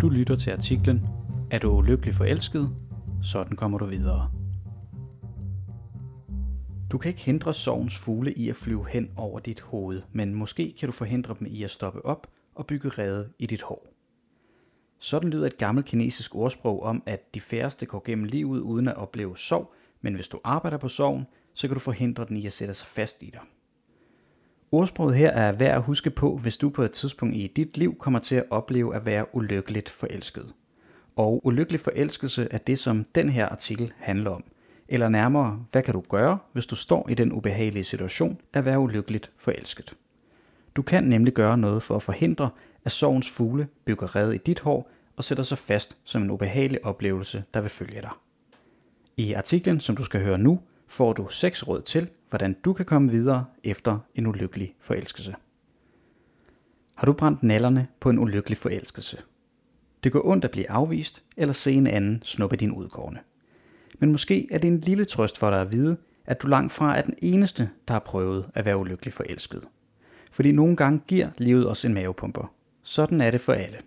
Du lytter til artiklen Er du ulykkelig forelsket? Sådan kommer du videre. Du kan ikke hindre sovens fugle i at flyve hen over dit hoved, men måske kan du forhindre dem i at stoppe op og bygge rede i dit hår. Sådan lyder et gammelt kinesisk ordsprog om, at de færreste går gennem livet uden at opleve sorg, men hvis du arbejder på sorgen, så kan du forhindre den i at sætte sig fast i dig. Ordsproget her er værd at huske på, hvis du på et tidspunkt i dit liv kommer til at opleve at være ulykkeligt forelsket. Og ulykkelig forelskelse er det, som den her artikel handler om. Eller nærmere, hvad kan du gøre, hvis du står i den ubehagelige situation at være ulykkeligt forelsket? Du kan nemlig gøre noget for at forhindre, at sorgens fugle bygger red i dit hår og sætter sig fast som en ubehagelig oplevelse, der vil følge dig. I artiklen, som du skal høre nu, får du seks råd til, hvordan du kan komme videre efter en ulykkelig forelskelse. Har du brændt nallerne på en ulykkelig forelskelse? Det går ondt at blive afvist eller se en anden snuppe din udkårne. Men måske er det en lille trøst for dig at vide, at du langt fra er den eneste, der har prøvet at være ulykkelig forelsket. Fordi nogle gange giver livet os en mavepumper. Sådan er det for alle.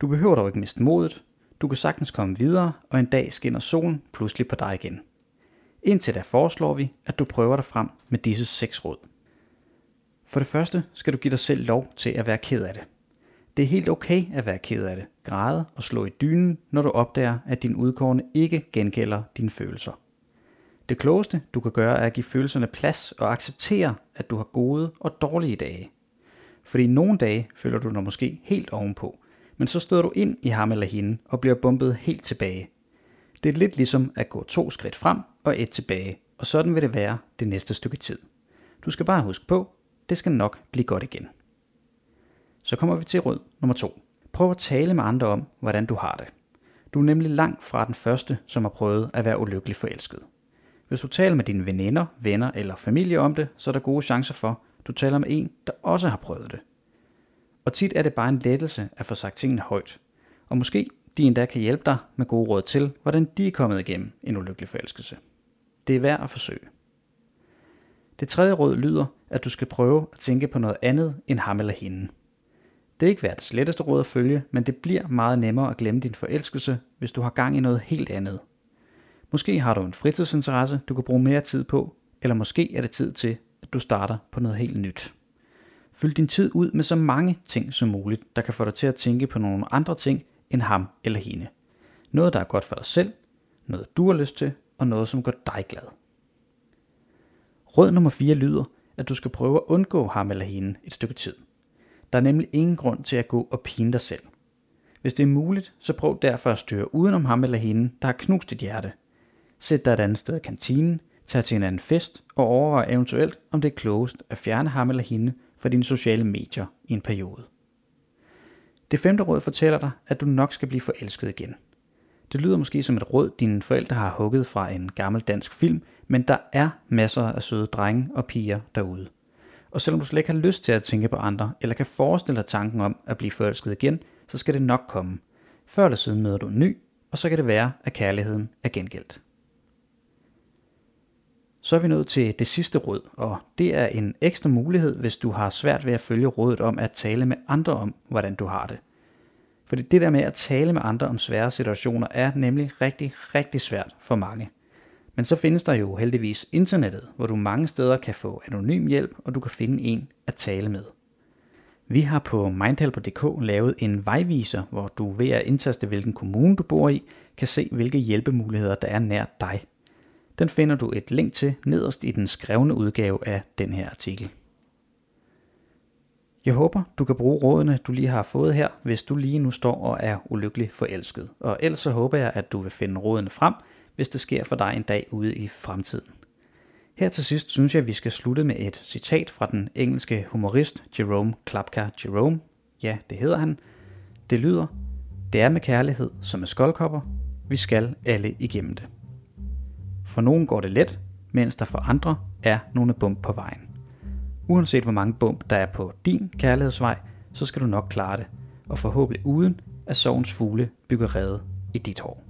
Du behøver dog ikke miste modet. Du kan sagtens komme videre, og en dag skinner solen pludselig på dig igen. Indtil da foreslår vi, at du prøver dig frem med disse seks råd. For det første skal du give dig selv lov til at være ked af det. Det er helt okay at være ked af det, græde og slå i dynen, når du opdager, at din udkårne ikke gengælder dine følelser. Det klogeste, du kan gøre, er at give følelserne plads og acceptere, at du har gode og dårlige dage. Fordi nogle dage føler du dig måske helt ovenpå, men så støder du ind i ham eller hende og bliver bumpet helt tilbage. Det er lidt ligesom at gå to skridt frem og et tilbage, og sådan vil det være det næste stykke tid. Du skal bare huske på, det skal nok blive godt igen. Så kommer vi til råd nummer to. Prøv at tale med andre om, hvordan du har det. Du er nemlig langt fra den første, som har prøvet at være ulykkelig forelsket. Hvis du taler med dine veninder, venner eller familie om det, så er der gode chancer for, at du taler med en, der også har prøvet det. Og tit er det bare en lettelse at få sagt tingene højt. Og måske de endda kan hjælpe dig med gode råd til, hvordan de er kommet igennem en ulykkelig forelskelse. Det er værd at forsøge. Det tredje råd lyder, at du skal prøve at tænke på noget andet end ham eller hende. Det er ikke verdens letteste råd at følge, men det bliver meget nemmere at glemme din forelskelse, hvis du har gang i noget helt andet. Måske har du en fritidsinteresse, du kan bruge mere tid på, eller måske er det tid til, at du starter på noget helt nyt. Fyld din tid ud med så mange ting som muligt, der kan få dig til at tænke på nogle andre ting end ham eller hende. Noget, der er godt for dig selv, noget du har lyst til, og noget, som gør dig glad. Råd nummer 4 lyder, at du skal prøve at undgå ham eller hende et stykke tid. Der er nemlig ingen grund til at gå og pine dig selv. Hvis det er muligt, så prøv derfor at styre udenom ham eller hende, der har knust dit hjerte. Sæt dig et andet sted i kantinen, tag til en anden fest og overvej eventuelt, om det er klogest at fjerne ham eller hende fra dine sociale medier i en periode. Det femte råd fortæller dig, at du nok skal blive forelsket igen. Det lyder måske som et råd, dine forældre har hugget fra en gammel dansk film, men der er masser af søde drenge og piger derude. Og selvom du slet ikke har lyst til at tænke på andre, eller kan forestille dig tanken om at blive forelsket igen, så skal det nok komme. Før eller siden møder du en ny, og så kan det være, at kærligheden er gengældt. Så er vi nået til det sidste råd, og det er en ekstra mulighed, hvis du har svært ved at følge rådet om at tale med andre om, hvordan du har det. Fordi det der med at tale med andre om svære situationer er nemlig rigtig, rigtig svært for mange. Men så findes der jo heldigvis internettet, hvor du mange steder kan få anonym hjælp, og du kan finde en at tale med. Vi har på mindhelper.dk lavet en vejviser, hvor du ved at indtaste hvilken kommune du bor i, kan se hvilke hjælpemuligheder der er nær dig. Den finder du et link til nederst i den skrevne udgave af den her artikel. Jeg håber, du kan bruge rådene, du lige har fået her, hvis du lige nu står og er ulykkelig forelsket. Og ellers så håber jeg, at du vil finde rådene frem, hvis det sker for dig en dag ude i fremtiden. Her til sidst synes jeg, at vi skal slutte med et citat fra den engelske humorist Jerome Klapka Jerome. Ja, det hedder han. Det lyder, det er med kærlighed som med skoldkopper. Vi skal alle igennem det. For nogen går det let, mens der for andre er nogle bump på vejen. Uanset hvor mange bump der er på din kærlighedsvej, så skal du nok klare det, og forhåbentlig uden at sovens fugle bygger rede i dit hår.